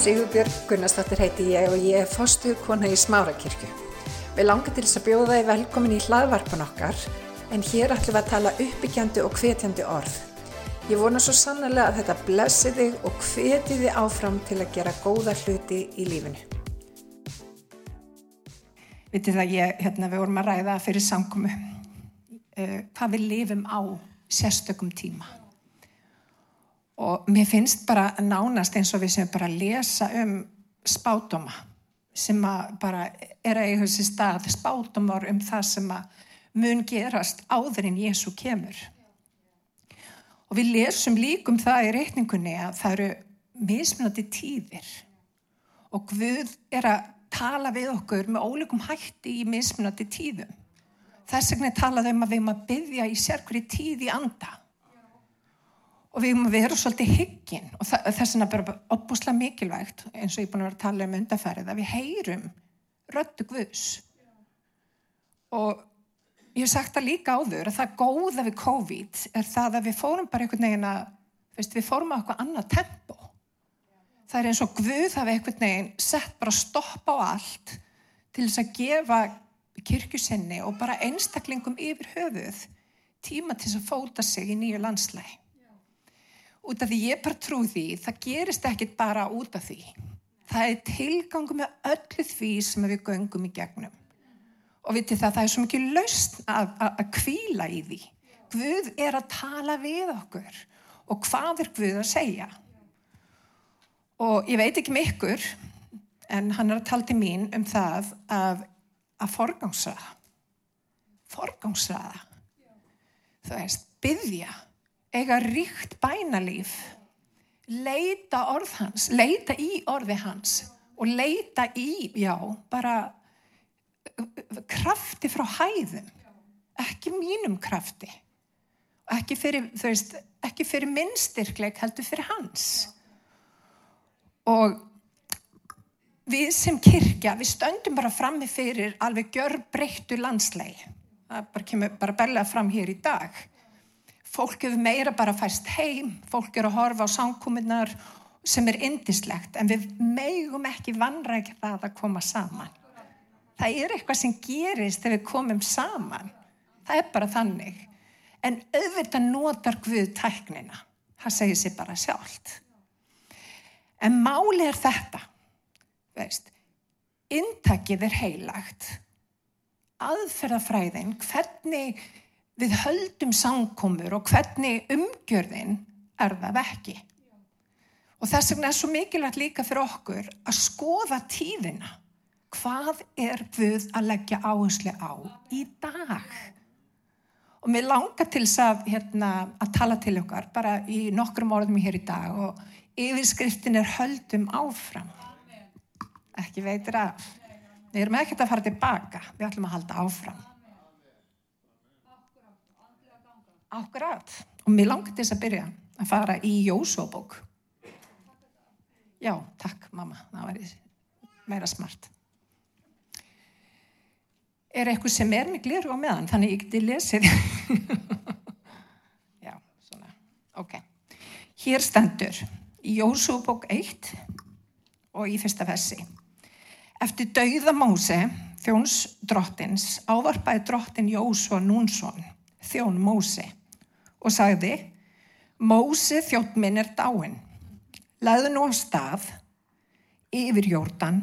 Sigurbjörg Gunnarsdóttir heiti ég og ég er fostu kona í Smárakirkju. Við langar til þess að bjóða þið velkomin í hlaðvarpan okkar en hér ætlum við að tala uppbyggjandi og hvetjandi orð. Ég vona svo sannlega að þetta blessi þig og hveti þið áfram til að gera góða hluti í lífinu. Vitið það ég, hérna við vorum að ræða fyrir samkomi uh, hvað við lifum á sérstökum tíma og mér finnst bara nánast eins og við sem bara lesa um spátoma sem að bara er að eiga þessi stað spátomar um það sem að mun gerast áður en Jésu kemur og við lesum líkum það í reikningunni að það eru mismunandi tíðir og Guð er að tala við okkur með ólíkum hætti í mismunandi tíðum. Þess vegna talaðum um að við erum að byggja í sérkvöri tíð í anda. Og við erum að vera svolítið hyggin og þess vegna bara opbúslega mikilvægt eins og ég er búin að vera að tala um undarfærið að við heyrum röttu Guðs. Og ég hef sagt það líka áður að það góða við COVID er það að við fórum bara einhvern veginn að, veist, við fórum á eitthvað annað tempo það er eins og Guð hafi einhvern veginn sett bara stopp á allt til þess að gefa kirkjusinni og bara einstaklingum yfir höfuð tíma til þess að fóta sig í nýju landslæg. Út af því ég bara trú því, það gerist ekkit bara út af því. Það er tilgangum með öllu því sem við göngum í gegnum. Og vitið það, það er svo mikið laust að, að, að kvíla í því. Guð er að tala við okkur og hvað er Guð að segja? og ég veit ekki með um ykkur en hann er að tala til mín um það að, að forgámsraða forgámsraða þú veist, byggja eiga ríkt bænalíf leita orð hans leita í orði hans og leita í, já, bara krafti frá hæðum ekki mínum krafti. Ekki fyrir, veist, ekki fyrir minnstyrkleik heldur fyrir hans. Og við sem kirkja, við stöndum bara frammi fyrir alveg gjör breyttu landsleik það bara kemur bara belga fram hér í dag fólk hefur meira bara fæst heim fólk eru að horfa á sánkominnar sem er indislegt en við meigum ekki vannrækja það að koma saman. Það er eitthvað sem gerist þegar við komum saman. Það er bara þannig. En auðvitað notar Guð tæknina. Það segir sér bara sjálft. En máli er þetta, veist, intakið er heilagt, aðferðafræðin, hvernig við höldum samkomur og hvernig umgjörðin er það ekki. Og þess vegna er svo mikilvægt líka fyrir okkur að skoða tíðina. Hvað er við að leggja áherslu á í dag? Og mér langar til þess að, hérna, að tala til okkar bara í nokkrum orðum hér í dag og yfirskriftin er höldum áfram ekki veitir af við erum ekkert að fara tilbaka við ætlum að halda áfram Akkurat. Og mér langt þess að byrja að fara í Jósóbók Já, takk mamma. Það var meira smart. Er eitthvað sem er með gliru á meðan? Þannig ég geti lesið. Já, svona. Ok. Hér stendur í Jósúbók 1 og í fyrsta fessi. Eftir dauða Móse, þjóns drottins, ávarpaði drottin Jósua Núnsson, þjón Móse, og sagði, Móse þjótt minn er dáin, leðu nú á stað yfir jórdan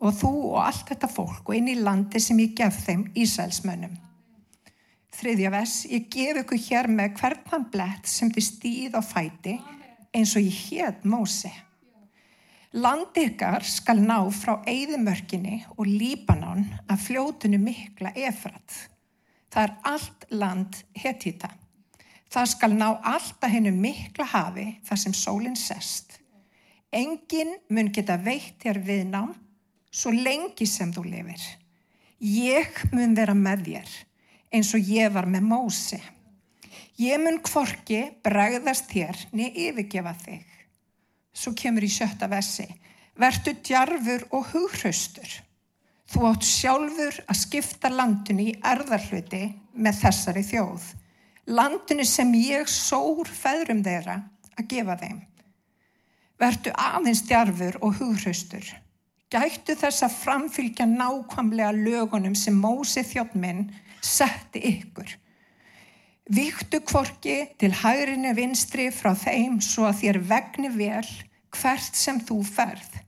og þú og allt þetta fólk og inn í landi sem ég gef þeim Ísælsmönnum. Þriðja vers, ég gef ykkur hér með hvern blett sem þið stýð á fæti eins og ég hétt Mósi. Land ykkar skal ná frá Eidimörkinni og Líbanon að fljótunu mikla efrat. Það er allt land hetita. Það skal ná alltaf hennu mikla hafi þar sem sólinn sest. Engin mun geta veitt þér viðnám svo lengi sem þú lifir. Ég mun vera með þér eins og ég var með Mósi. Ég mun kvorki bregðast þér niður yfirgefa þig. Svo kemur í sjötta vessi. Vertu djarfur og hughröstur. Þú átt sjálfur að skipta landinu í erðarhluti með þessari þjóð. Landinu sem ég sór feðrum þeirra að gefa þeim. Vertu aðeins djarfur og hughröstur. Gættu þess að framfylgja nákvæmlega lögunum sem Mósi þjóttminn setti ykkur. Viktu kvorki til hægrinni vinstri frá þeim svo að þér vegni vel hvert sem þú ferð.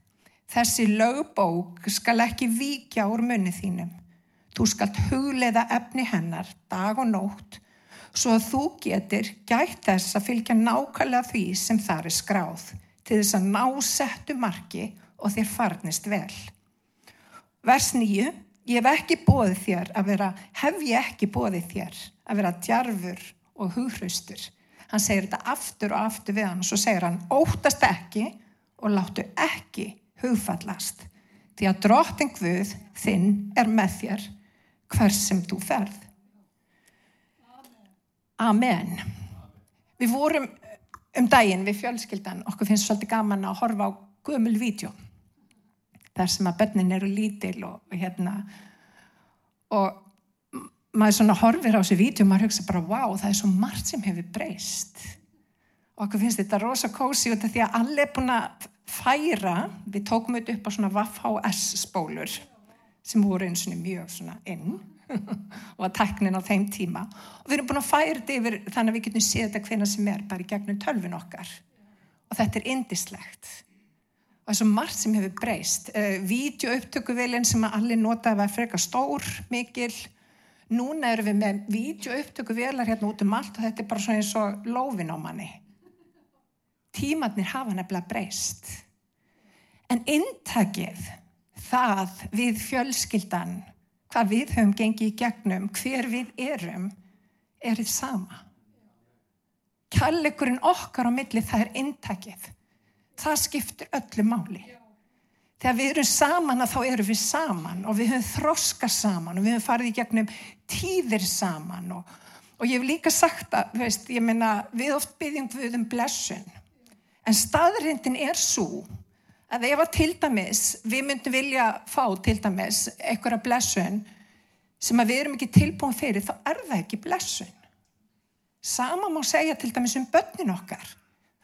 Þessi lögbók skal ekki víkja úr munni þínum. Þú skalt hugleiða efni hennar dag og nótt svo að þú getur gætt þess að fylgja nákvæmlega því sem það er skráð til þess að ná settu marki og þér farnist vel. Vers nýju, ég hef ekki bóðið þér að vera, hef ég ekki bóðið þér að vera djarfur og hughröstur. Hann segir þetta aftur og aftur við hann og svo segir hann óttast ekki og láttu ekki hugfallast því að drottin Guð þinn er með þér hvers sem þú ferð. Amen. Við vorum um daginn við fjölskyldan, okkur finnst svolítið gaman að horfa á gömul vídeo þar sem að börnin eru lítil og, og hérna og maður svona horfir á þessu vídeo og maður hugsa bara wow, það er svo margt sem hefur breyst og okkur finnst þetta rosa kósi út af því að allir er búin að færa, við tókum þetta upp á svona VHS spólur sem voru eins og mjög svona inn og að teknin á þeim tíma. Og við erum búin að færa þetta yfir þannig að við getum séð þetta hvena sem er bara í gegnum tölvin okkar. Og þetta er indislegt og það er svo margt sem hefur breyst. Eh, Vídeoupptökuvelin sem að allir notaði var freka stór, mikil. Núna erum við með vídeoupptökuvelar hérna út um allt og þetta er bara svona eins og lófin á manni. Tímatnir hafa nefnilega breyst. En intakið það við fjölskyldan, hvað við höfum gengið í gegnum, hver við erum, er þið sama. Kjallegurinn okkar á milli það er intakið. Það skiptir öllu máli. Þegar við erum saman að þá erum við saman og við höfum þroska saman og við höfum farið í gegnum tíðir saman og, og ég hef líka sagt að, veist, ég menna, við oft byggjum við um blessun En staðrindin er svo að ef að til dæmis, við myndum vilja fá til dæmis einhverja blessun sem að við erum ekki tilbúin fyrir, þá er það ekki blessun. Sama má segja til dæmis um börnin okkar.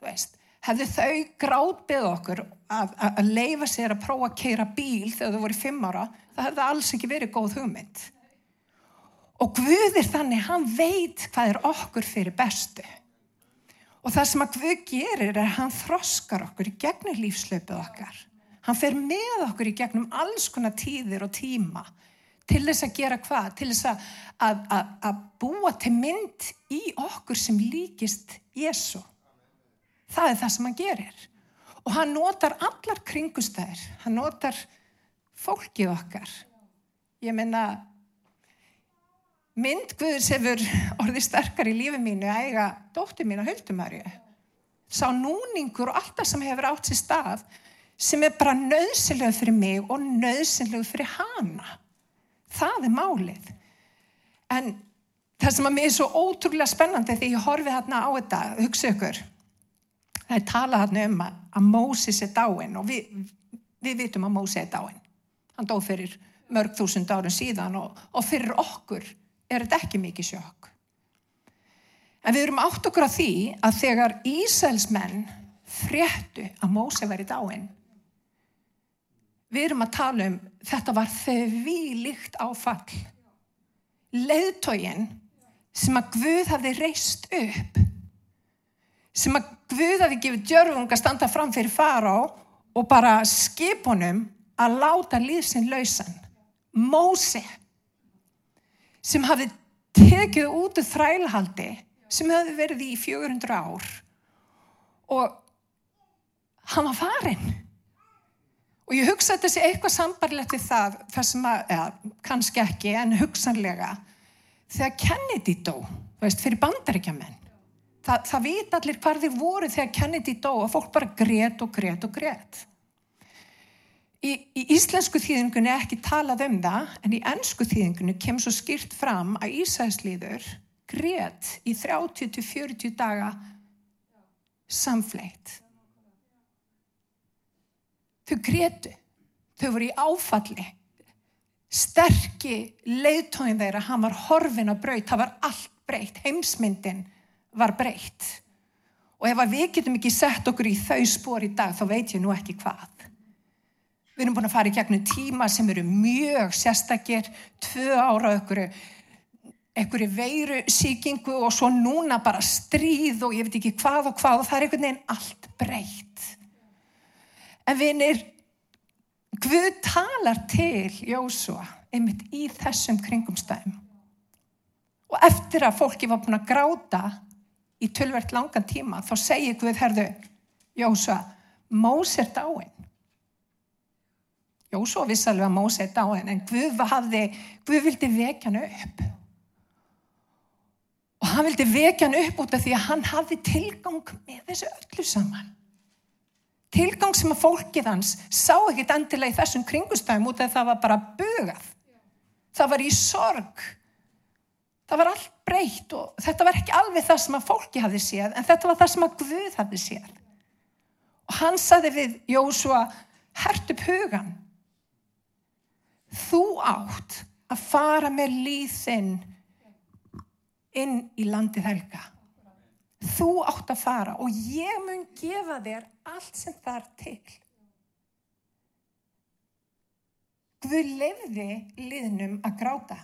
Veist, hefðu þau gráðbyggð okkur að, að, að leifa sér að prófa að keira bíl þegar þau voru fimm ára, það hefði alls ekki verið góð hugmynd. Og Guðir þannig, hann veit hvað er okkur fyrir bestu. Og það sem að Guð gerir er að hann þroskar okkur í gegnum lífslöpuð okkar. Hann fer með okkur í gegnum alls konar tíðir og tíma til þess að gera hvað? Til þess að, að, að, að búa til mynd í okkur sem líkist Jésu. Það er það sem hann gerir. Og hann notar allar kringustæðir. Hann notar fólkið okkar. Ég menna mynd Guðs hefur orðið sterkar í lífi mínu að eiga dóttir mín að höldumæriu. Sá núningur og allt það sem hefur átt sér stað sem er bara nöðsynlegu fyrir mig og nöðsynlegu fyrir hana. Það er málið. En það sem að mér er svo ótrúlega spennandi þegar ég horfi þarna á þetta, hugsa ykkur, það er talað þarna um að, að Mósis er dáin og við, við vitum að Mósi er dáin. Hann dó fyrir mörg þúsund árun síðan og, og fyrir okkur er þetta ekki mikið sjokk. En við erum átt okkur að því að þegar Ísælsmenn fréttu að Móse væri dáin, við erum að tala um þetta var þevi líkt áfall. Leðtógin sem að Guð hafi reist upp, sem að Guð hafi gefið djörfung að standa fram fyrir fara á og bara skipunum að láta líðsinn lausan. Móse sem hafði tekið út þrælhaldi sem hefði verið í 400 ár. Og hann var farin og ég hugsa að sé eitthvað sambarlegt við það, að, eða, kannski ekki en hugsanlega þegar Kennedy dó veist, fyrir bandaríkjaman það, það vita allir hvar þið voru þegar Kennedy dó og fólk bara greiðt og greiðt og greiðt Í, í íslensku þýðingunni er ekki talað um það en í ennsku þýðingunni kemur svo skýrt fram að Ísæðslíður greiðt í 30-40 daga samfleitt. Þau greiðtu, þau voru í áfalli, sterkir leiðtóin þeirra, hann var horfin á braut, það var allt breytt, heimsmyndin var breytt. Og ef við getum ekki sett okkur í þau spór í dag, þá veit ég nú ekki hvað. Við erum búin að fara í gegnum tíma sem eru mjög sérstakir, tvö ára okkur, einhverju veiru síkingu og svo núna bara stríð og ég veit ekki hvað og hvað og það er einhvern veginn allt breytt. En vinir, Guð talar til Jósua einmitt í þessum kringumstæðum. Og eftir að fólki var búin að gráta í tölvert langan tíma þá segir Guð, herðu, Jósua, Mós er dáin. Jósua vissi alveg að Mós er dáin en Guð, hafði, Guð vildi vekja hann upp. Og hann vildi vekja hann upp út af því að hann hafði tilgang með þessu öllu saman tilgang sem að fólkið hans sá ekkit endilega í þessum kringustæðum út af það var bara bugað. Það var í sorg. Það var allt breytt og þetta var ekki alveg það sem að fólki hafði séð en þetta var það sem að Guð hafði séð. Og hann saði við Jósua, hert upp hugan. Þú átt að fara með líðinn inn í landið helga. Þú átt að fara og ég mun gefa þér allt sem þar til. Guð lefði liðnum að gráta.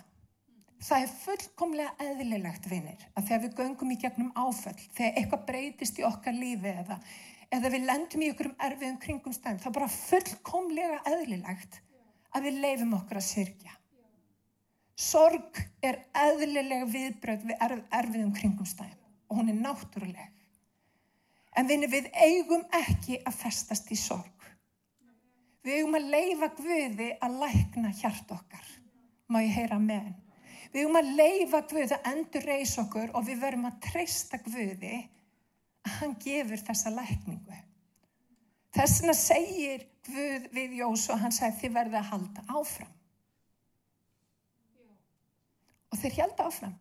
Það er fullkomlega eðlilegt, vinnir, að þegar við göngum í gegnum áföll, þegar eitthvað breytist í okkar lífi eða, eða við lendum í okkur um erfiðum kringum stæðum, það er bara fullkomlega eðlilegt að við leifum okkur að syrkja. Sorg er eðlilega viðbröð við erfiðum kringum stæðum og hún er náttúruleg. En við eigum ekki að festast í sorg. Við eigum að leifa Guði að lækna hjart okkar. Má ég heyra með henn. Við eigum að leifa Guði að endur reys okkur og við verum að treysta Guði að hann gefur þessa lækningu. Þessina segir Guð við Jós og hann segir þið verði að halda áfram. Og þeir held áfram.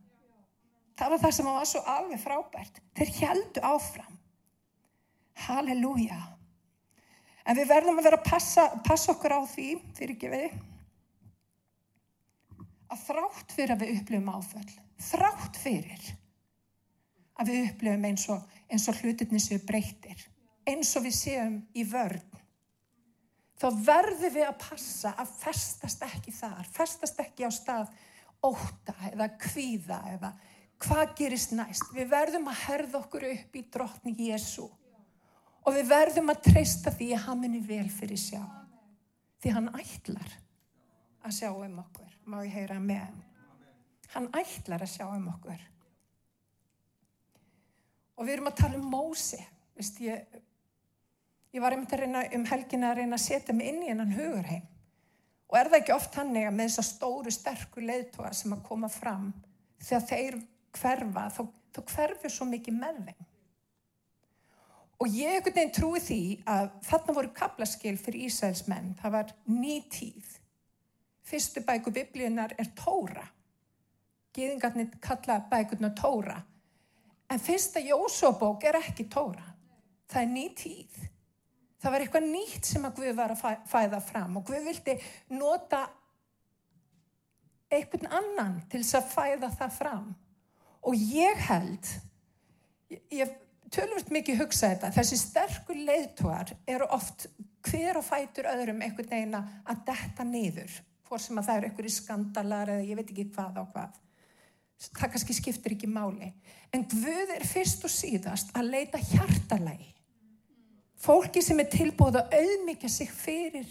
Það var það sem var svo alveg frábært. Þeir heldu áfram. Halleluja. En við verðum að vera að passa, passa okkur á því, fyrir ekki við, að þrátt fyrir að við upplifum áföll, þrátt fyrir að við upplifum eins og, og hlutinni séu breytir, eins og við séum í vörn, þá verðum við að passa að festast ekki þar, festast ekki á stað óta eða kvíða eða hvað gerist næst? Við verðum að herða okkur upp í drottni Jésu og við verðum að treysta því að hann muni vel fyrir sjá. Því hann ætlar að sjá um okkur. Má ég heyra með hann? Ætlar að sjá um okkur. Og við erum að tala um Mósi. Vist, ég, ég var einmitt að reyna um helgina að reyna að setja mig inn í hennan hugurheim. Og er það ekki oft hann eða með þessar stóru, sterkur leðtóa sem að koma fram þegar þeir hverfa, þá, þá hverfur svo mikið með þeim. Og ég ekkert einn trúi því að þarna voru kaplaskil fyrir Ísæls menn. Það var ný tíð. Fyrstu bæku biblíunar er Tóra. Gýðingarnir kalla bækurna Tóra. En fyrsta Jósóbók er ekki Tóra. Það er ný tíð. Það var eitthvað nýtt sem að Guð var að fæða fram og Guð vildi nota einhvern annan til þess að fæða það fram. Og ég held ég, tölvöld mikið hugsa þetta þessi sterkur leiðtóar eru oft hver og fætur öðrum einhvern veginn að detta niður fór sem að það eru einhverju skandalar eða ég veit ekki hvað á hvað. Það kannski skiptir ekki máli. En Guð er fyrst og síðast að leita hjartalagi fólki sem er tilbúið að auðmyggja sig fyrir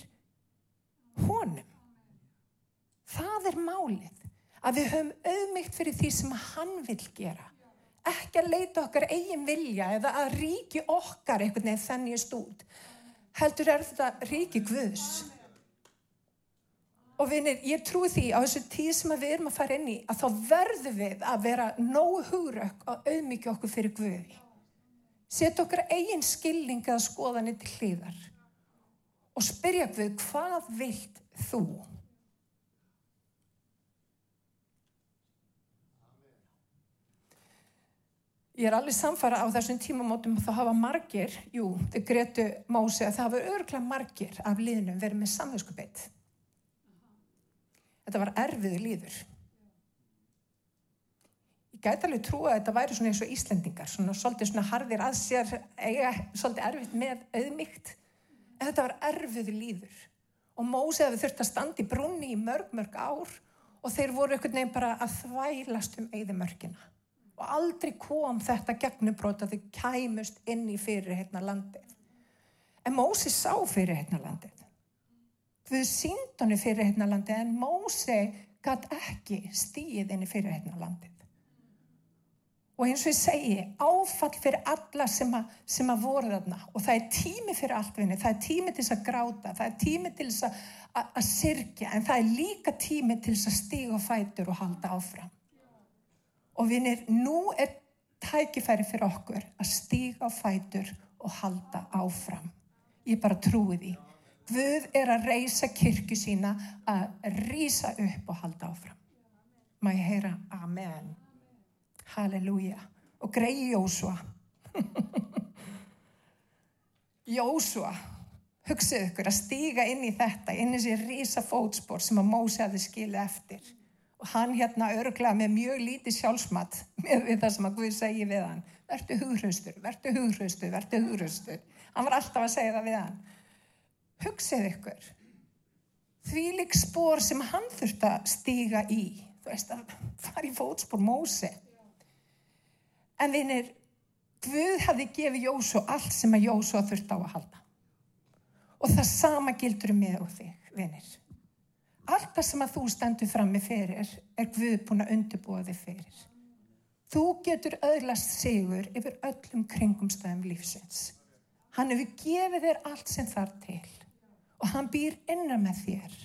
honum það er málið að við höfum auðmygt fyrir því sem hann vil gera. Ekki að leita okkar eigin vilja eða að ríki okkar einhvern veginn þennist út. Heldur er þetta ríki Guðs. Og vinir, ég trúi því á þessu tíð sem við erum að fara inn í að þá verðum við að vera nógu hugrökk og auðmyggja okkur fyrir Guði. Seta okkar eigin skilning eða skoðanir til hlýðar og spyrja Guð hvað vilt þú? Ég er alveg samfara á þessum tímamótum að það hafa margir, jú, þau gretu mási að það hafa örgla margir af líðnum verið með samvegskupið. Þetta var erfiðu líður. Ég gæti alveg trúa að þetta væri svona eins og Íslendingar, svona svolítið svona harðir að sér, eiga svolítið erfitt með auðmygt, en þetta var erfiðu líður. Og Mósið hefði þurft að standa í brunni í mörg, mörg ár og þeir voru einhvern veginn bara að þvælast um eigðimörkina. Og aldrei kom þetta gegnubrót að þau kæmust inn í fyrirheitna landið. En Mósið sá fyrirheitna landið. Við síndunni fyrirheitna landið en Mósið gæti ekki stíð inn í fyrirheitna landið. Og eins og ég segi, áfall fyrir alla sem að, sem að voru þarna og það er tími fyrir allt vinni, það er tími til þess að gráta, það er tími til þess að, að, að sirkja en það er líka tími til þess að stíga fætur og halda áfram. Og vinnir, nú er tækifæri fyrir okkur að stíga fætur og halda áfram. Ég bara trúi því. Guð er að reysa kirkju sína að rýsa upp og halda áfram. Má ég heyra Amen. Halleluja. Og greiði Jósua. Jósua, hugsið ykkur að stíga inn í þetta, inn í þessi rísa fótspór sem að Mósi hafði skilið eftir. Og hann hérna örglega með mjög lítið sjálfsmatt með við það sem að Guð segi við hann. Vertu hughröstur, vertu hughröstur, vertu hughröstur. Hann var alltaf að segja það við hann. Hugsið ykkur. Því lík spór sem hann þurft að stíga í. Þú veist að fara í fótspór Mósi. En vinir, Guð hafði gefið Jósu allt sem að Jósu þurft á að halda. Og það sama gildur með og þig, vinir. Allt það sem að þú stendur frammi fyrir er Guð búin að undirbúa þig fyrir. Þú getur öðlast sigur yfir öllum kringumstæðum lífsins. Hann hefur gefið þér allt sem þar til og hann býr innan með þér.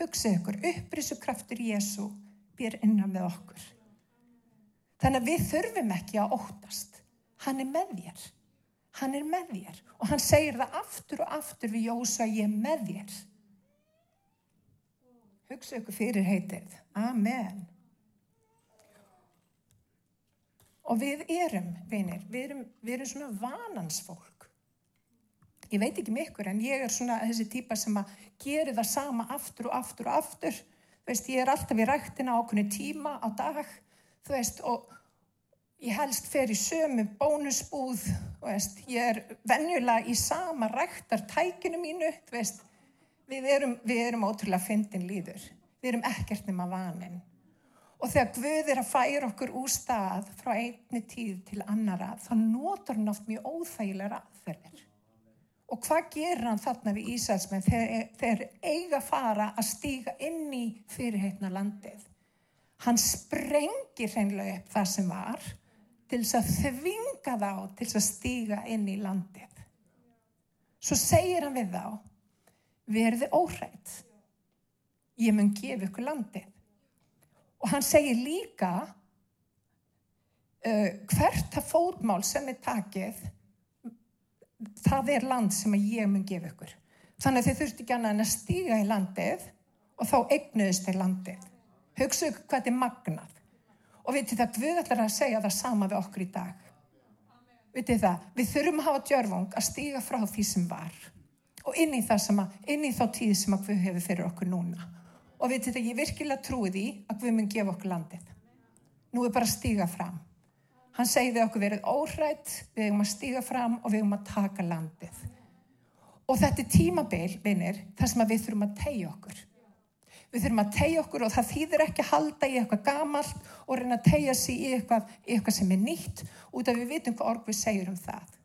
Hugsið ykkur, upprísu kraftur Jésu býr innan með okkur. Þannig að við þurfum ekki að óttast. Hann er með þér. Hann er með þér. Og hann segir það aftur og aftur við Jósa, ég er með þér. Hugsa ykkur fyrir heitið. Amen. Og við erum, vinir, við erum, við erum svona vanansfólk. Ég veit ekki með ykkur en ég er svona þessi típa sem að gera það sama aftur og aftur og aftur. Þú veist, ég er alltaf í rættina á okkurni tíma á dag, þú veist, og ég helst fer í sömu bónusbúð, þú veist, ég er venjulega í sama rættar tækinu mínu, veist, við erum, við erum ótrúlega fyndin líður. Við erum ekkert nema vanin. Og þegar Guð er að færa okkur úr stað frá einni tíð til annara, þá notur hann oft mjög óþægilega aðferðir. Og hvað gerir hann þarna við Ísælsmenn þegar þeir eiga fara að stíga inn í fyrirheitna landið? Hann sprengir hreinlega upp það sem var til þess að þvinga þá til þess að stíga inn í landið. Svo segir hann við þá, verði óhrætt, ég mun gefa ykkur landið. Og hann segir líka uh, hvert að fótmál sem er takið, það er land sem ég mun gefa ykkur. Þannig að þið þurfti ekki annað en að stíga í landið og þá eignuðist þeir landið. Hugsa ykkur hvað þetta er magnað. Og vitið það, Guð ætlar að segja það sama við okkur í dag. Vitið það, við þurfum að hafa djörfung að stíga frá því sem var. Og inn í, að, inn í þá tíð sem að Guð hefur fyrir okkur núna. Og vitið það, ég virkilega trúi því að Guð mun gefa okkur landið. Nú er bara að stíga fram. Hann segi við okkur verið óhrætt, við hefum að stíga fram og við hefum að taka landið. Og þetta er tímabil, vinnir, þar sem við þurfum að tegja okkur. Við þurfum að tegja okkur og það þýðir ekki að halda í eitthvað gamalt og reyna að tegja sig í eitthvað, eitthvað sem er nýtt út af við vitum hvað orð við segjum um það.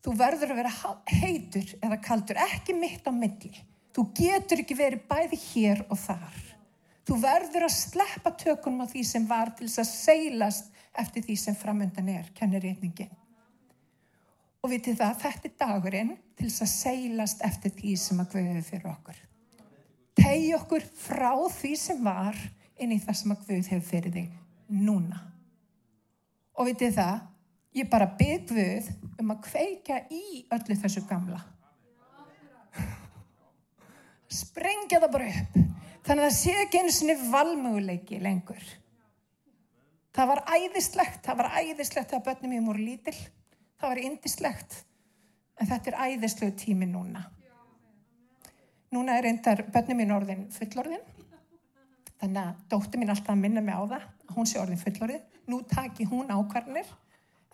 Þú verður að vera heitur eða kaldur, ekki mitt á milli. Þú getur ekki verið bæði hér og þar. Þú verður að sleppa tökunum á því sem var til þess að seilast eftir því sem framöndan er, kennir reyningin. Og vitið það, þetta er dagurinn til þess að seilast eftir því sem að guðið fyrir okkur tegi okkur frá því sem var inn í það sem að Guð hefur fyrir þig núna. Og vitið það, ég bara bygg Guð um að kveika í öllu þessu gamla. Sprengja það bara upp. Þannig að það sé ekki einu sinni valmöguleiki lengur. Það var æðislegt, það var æðislegt að börnum ég múr lítil. Það var indislegt. En þetta er æðislegu tími núna. Núna er reyndar bönnum mín orðin fullorðin. Þannig að dóttir mín alltaf að minna mig á það, að hún sé orðin fullorðið. Nú taki hún ákvarnir,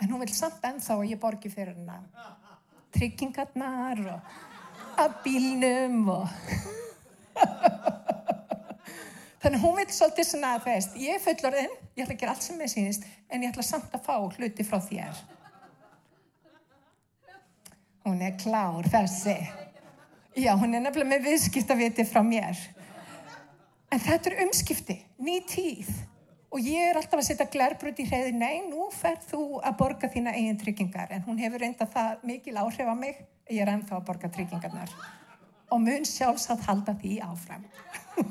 en hún vil samt ennþá að ég borgi fyrir hennar tryggingarnar og að bílnum og... Þannig hún vil svolítið svona að veist, ég er fullorðin, ég ætla að gera allt sem ég sínist, en ég ætla samt að fá hluti frá þér. Hún er klár þessi. Já, hún er nefnilega með viðskiptaviti frá mér. En þetta er umskipti, ný tíð. Og ég er alltaf að setja glærbrut í hreiði, nei, nú fer þú að borga þína eigin tryggingar. En hún hefur reynda það mikil áhrif á mig, ég er ennþá að borga tryggingarnar. Og mun sjálfsagt halda því áfram.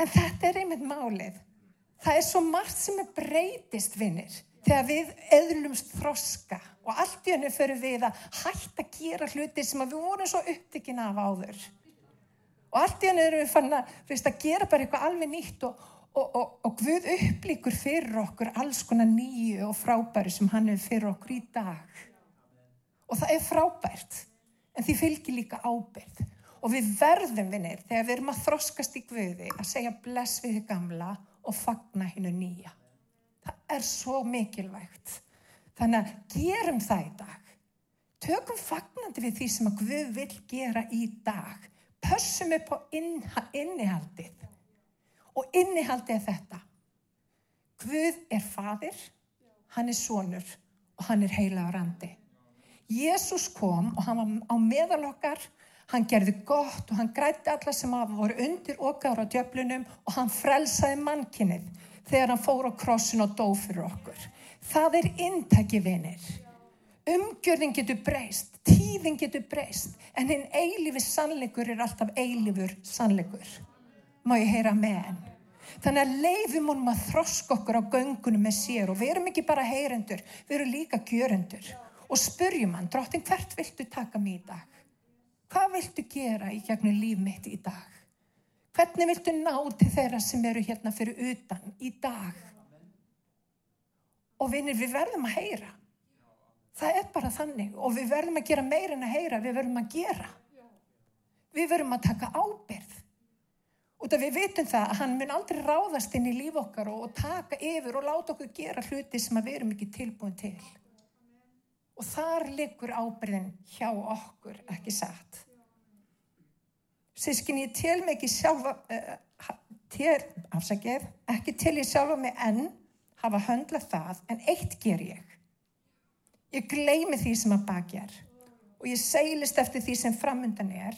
en þetta er einmitt málið. Það er svo margt sem er breytist, vinnir þegar við eðlumst þroska og allt í hennu fyrir við að hætta að gera hluti sem við vorum svo upptikinn af áður. Og allt í hennu erum við fann að, að gera bara eitthvað alveg nýtt og, og, og, og Guð upplíkur fyrir okkur alls konar nýju og frábæri sem hann hefur fyrir okkur í dag. Og það er frábært, en því fylgir líka ábyrð. Og við verðum vinnir þegar við erum að þroskast í Guði að segja bless við þið gamla og fagna hennu nýja. Það er svo mikilvægt. Þannig að gerum það í dag. Tökum fagnandi við því sem að Guð vil gera í dag. Pössum upp á innihaldið. Og innihaldið er þetta. Guð er fadir, hann er sonur og hann er heila á randi. Jésús kom og hann var á meðal okkar, hann gerði gott og hann grætti alla sem voru undir okkar á djöflunum og hann frelsaði mannkinnið þegar hann fór á krossin og dó fyrir okkur. Það er intæki vinir. Umgjörðin getur breyst, tíðin getur breyst, en hinn eilífi sannleikur er alltaf eilífur sannleikur. Má ég heyra með henn? Þannig að leifum honum að þroska okkur á göngunum með sér og við erum ekki bara heyrendur, við erum líka gjörendur. Og spurjum hann, drottin, hvert viltu taka mig í dag? Hvað viltu gera í gegnum líf mitt í dag? Hvernig viltu ná til þeirra sem eru hérna fyrir utan í dag? Og vinir, við verðum að heyra. Það er bara þannig og við verðum að gera meira en að heyra, við verðum að gera. Við verðum að taka ábyrð. Út af við vitum það að hann mun aldrei ráðast inn í líf okkar og, og taka yfir og láta okkur gera hluti sem við erum ekki tilbúin til. Og þar likur ábyrðin hjá okkur, ekki satt. Sískin, ég tel mig ekki sjálfa, uh, tel, afsakið, ekki tel ég sjálfa mig enn hafa höndlað það, en eitt ger ég. Ég gleymi því sem að bakjar og ég seilist eftir því sem framundan er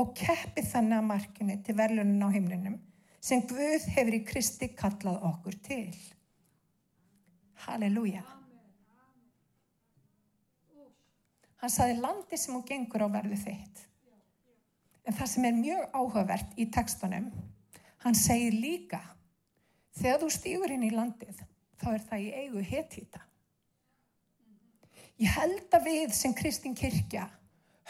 og keppi þannig að markinu til verlunin á heimlinum sem Guð hefur í Kristi kallað okkur til. Halleluja. Hann saði landi sem hún gengur á verðu þitt. En það sem er mjög áhugavert í tekstunum, hann segir líka, þegar þú stýgur inn í landið, þá er það í eigu hetýta. Ég held að við sem Kristinn Kirkja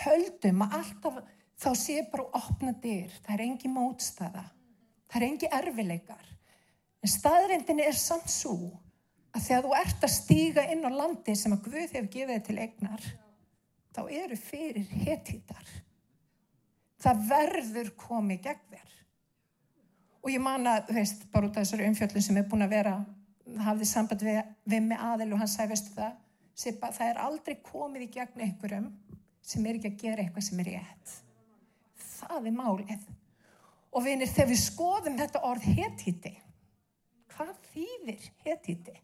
höldum að alltaf þá sé bara opna dyr, það er engi mótstaða, það er engi erfileikar. En staðrindin er samt svo að þegar þú ert að stíga inn á landi sem að Guð hefur gefið til egnar, þá eru fyrir hetýtar það verður komið gegn þér. Og ég man að, þú veist, bara út af þessari umfjöldun sem er búin að vera hafði samband við, við með aðil og hann sagði, veistu það Sipa, það er aldrei komið í gegn einhverjum sem er ekki að gera eitthvað sem er rétt. Það er málið. Og vinir, þegar við skoðum þetta orð hetiti hvað þýðir hetiti?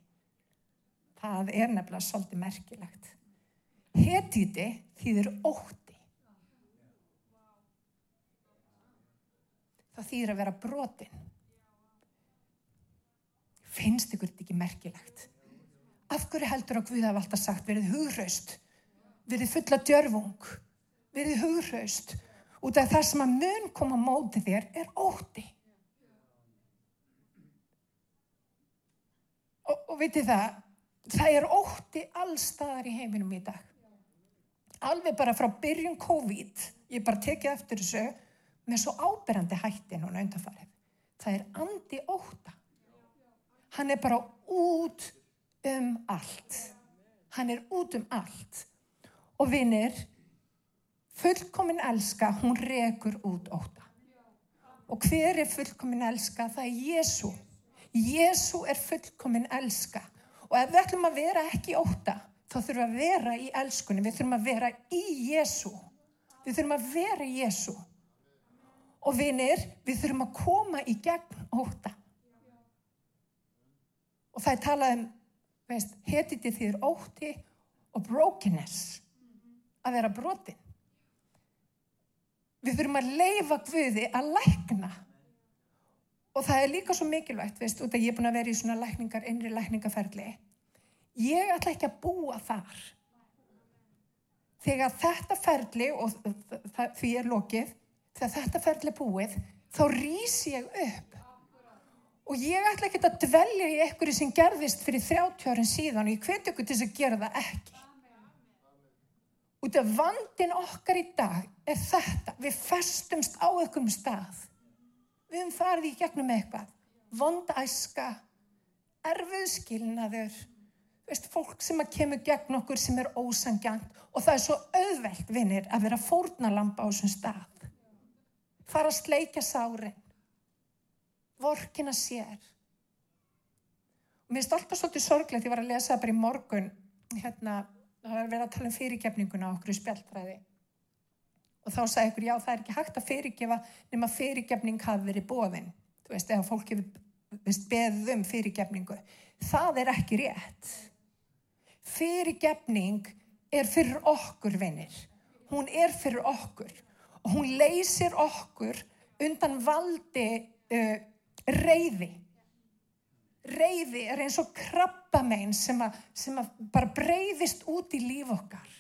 Það er nefnilega svolítið merkilegt. Hetiti þýðir ótt það þýðir að vera brotin. Finnst ykkur þetta ekki merkilegt? Af hverju heldur á Guð að valda sagt verið hugraust, verið fulla djörfung, verið hugraust út af það sem að mun koma mótið þér er óti. Og, og veitir það, það er óti allstaðar í heiminum í dag. Alveg bara frá byrjun COVID, ég bara tekið eftir þessu, með svo áberandi hætti núna undanfarið. Það er andi óta. Hann er bara út um allt. Hann er út um allt. Og vinnir, fullkomin elska, hún rekur út óta. Og hver er fullkomin elska? Það er Jésu. Jésu er fullkomin elska. Og ef við ætlum að vera ekki óta, þá þurfum við að vera í elskunni. Við þurfum að vera í Jésu. Við þurfum að vera í Jésu. Og vinir, við þurfum að koma í gegn óta. Og það er talað um, veist, hetiti þýr óti og brokenness. Að vera brotin. Við þurfum að leifa Guði að lækna. Og það er líka svo mikilvægt, veist, út að ég er búin að vera í svona lækningar, innri lækningaferli. Ég ætla ekki að búa þar. Þegar þetta ferli, og því er lokið, þegar þetta ferli er búið, þá rýs ég upp. Og ég ætla ekki að dvelja í einhverju sem gerðist fyrir 30 árin síðan og ég hveti okkur til þess að gera það ekki. Út af vandin okkar í dag er þetta, við festumst á einhverjum stað. Við höfum farið í gegnum eitthvað, vondæska, erfið skilnaður, veist, fólk sem að kemur gegn okkur sem er ósangjant og það er svo auðvelt, vinnir, að vera fórnalampa á þessum stað. Fara að sleika sárin, vorkina sér. Og mér alltaf svolítið sorglegt, ég var að lesa það bara í morgun, hérna, það var að vera að tala um fyrirgefninguna okkur í spjalltræði. Og þá sagði ykkur, já það er ekki hægt að fyrirgefa nema fyrirgefning hafi verið bóðinn. Þú veist, eða fólk hefur beðið um fyrirgefningu. Það er ekki rétt. Fyrirgefning er fyrir okkur, vinnir. Hún er fyrir okkur. Og hún leysir okkur undan valdi uh, reyði. Reyði er eins og krabbamein sem, að, sem að bara breyðist út í líf okkar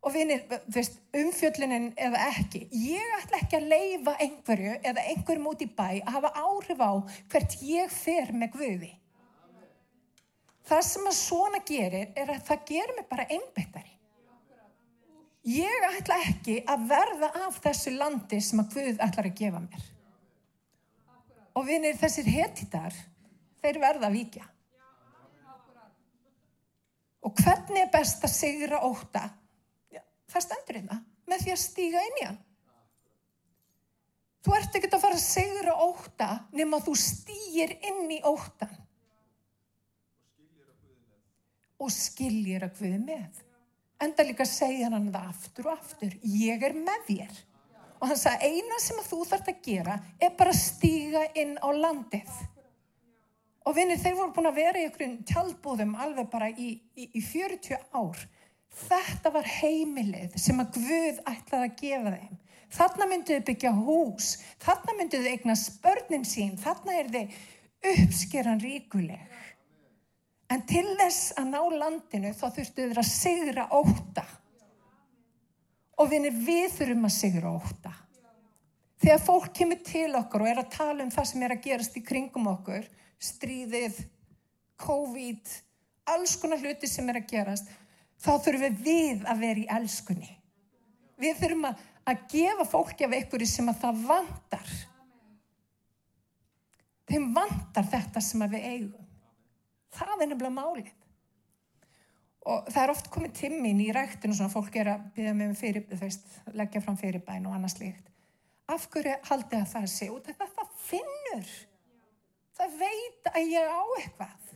og vinir, veist, umfjöllunin eða ekki, ég ætla ekki að leifa einhverju eða einhverjum út í bæ að hafa áhrif á hvert ég fer með Guði. Það sem að svona gerir er að það gerir mig bara einbættari. Ég ætla ekki að verða af þessu landi sem að Guð ætlar að gefa mér. Og vinir, þessir hetitar, þeir verða að víkja. Og hvernig er best að sigra óta það stendur hérna með því að stíga inn í hann þú ert ekki að fara að segra óta nema þú stýgir inn í ótan og skiljir að Guði með enda líka segja hann það aftur og aftur ég er með þér og hann sagði eina sem þú þarfst að gera er bara að stíga inn á landið og vinnir þeir voru búin að vera í einhverjum tjálbúðum alveg bara í, í, í 40 ár Þetta var heimilið sem að Guð ætlaði að gefa þeim. Þarna mynduðu byggja hús, þarna mynduðu eigna spörnin sín, þarna er þið uppskeran ríkuleg. En til þess að ná landinu þá þurftuðu þeir að sigra óta. Og vinir við þurfum að sigra óta. Þegar fólk kemur til okkur og er að tala um það sem er að gerast í kringum okkur, stríðið, COVID, alls konar hluti sem er að gerast, þá þurfum við að vera í elskunni. Við þurfum að, að gefa fólki af einhverju sem að það vantar. Þeim vantar þetta sem við eigum. Það er nefnilega málið. Og það er oft komið timmin í ræktinu svona fólk er að byrja með fyrir, veist, leggja fram fyrirbæn og annað slíkt. Af hverju haldið að það sé út? Það, það finnur. Það veit að ég á eitthvað.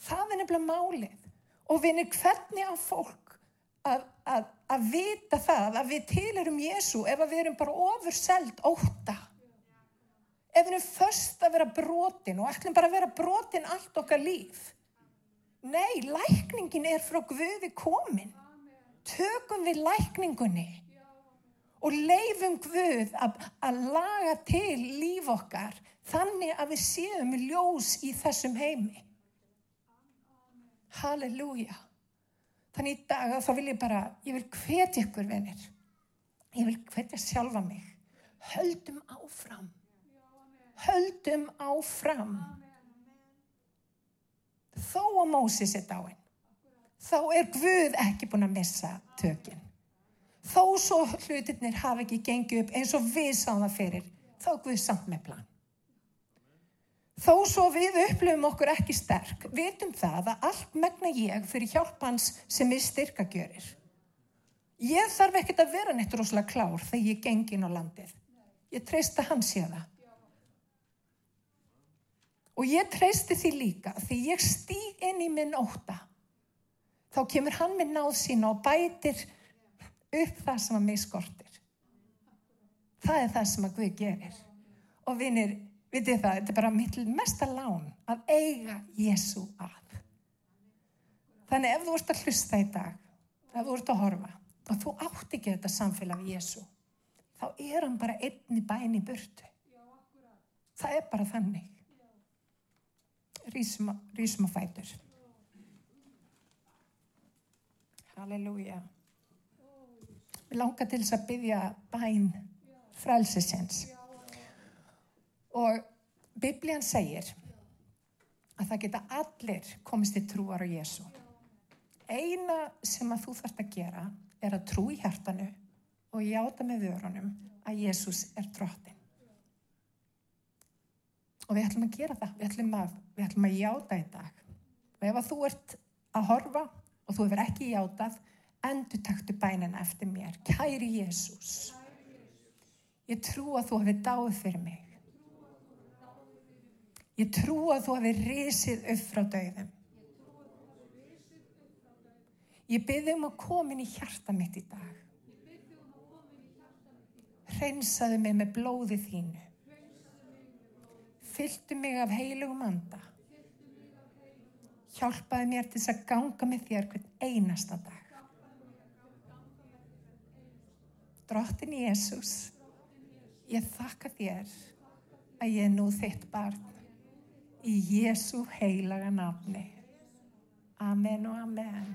Það er nefnilega málið. Og vinir, hvernig á fólk að, að, að vita það að við tilurum Jésu ef við erum bara ofurselt óta? Ef við erum först að vera brotin og ætlum bara að vera brotin allt okkar líf? Nei, lækningin er frá Guði komin. Tökum við lækningunni og leifum Guð að, að laga til líf okkar þannig að við séum ljós í þessum heimi. Halleluja. Þannig í dag þá vil ég bara, ég vil hvetja ykkur venir. Ég vil hvetja sjálfa mig. Höldum áfram. Höldum áfram. Þó að Mósis er dáin. Þá er Guð ekki búin að missa tökinn. Þó svo hlutirnir hafi ekki gengið upp eins og við sáum það fyrir. Þá er Guð samt með plan. Þó svo við upplifum okkur ekki sterk, vitum það að allt megna ég fyrir hjálp hans sem er styrkagjörir. Ég þarf ekkert að vera neitt rosalega klár þegar ég gengin á landið. Ég treysta hann sé það. Og ég treysti því líka því ég stíg inn í minn óta. Þá kemur hann með náð sína og bætir upp það sem að mig skortir. Það er það sem að Guð gerir. Og vinir, vitið það, þetta er bara mitt mesta lán að eiga Jésu að. Þannig ef þú ert að hlusta í dag, ef þú ert að horfa og þú átt ekki þetta samfélag Jésu, þá er hann bara einni bæni burtu. Það er bara þannig. Rísum, að fætur. Halleluja. Við langar til þess að byggja bæn frælsisins. Og Biblian segir að það geta allir komist til trúar á Jésu. Eina sem að þú þarfst að gera er að trú í hjartanu og játa með vörunum að Jésús er drottin. Og við ætlum að gera það, við ætlum að, við ætlum að játa í dag. Og ef að þú ert að horfa og þú hefur ekki játað, endur taktu bænina eftir mér. Kæri Jésús, ég trú að þú hefur dáið fyrir mig. Ég trú að þú hefur risið upp frá döðum. Ég byrði um að koma inn í hjarta mitt í dag. Hreinsaðu mig með blóði þínu. Fylltu mig af heilugum anda. Hjálpaðu mér til þess að ganga með þér hvern einasta dag. Drottin Jésús, ég þakka þér að ég er nú þitt barn í Jésu heilaga nafni. Amen og amen.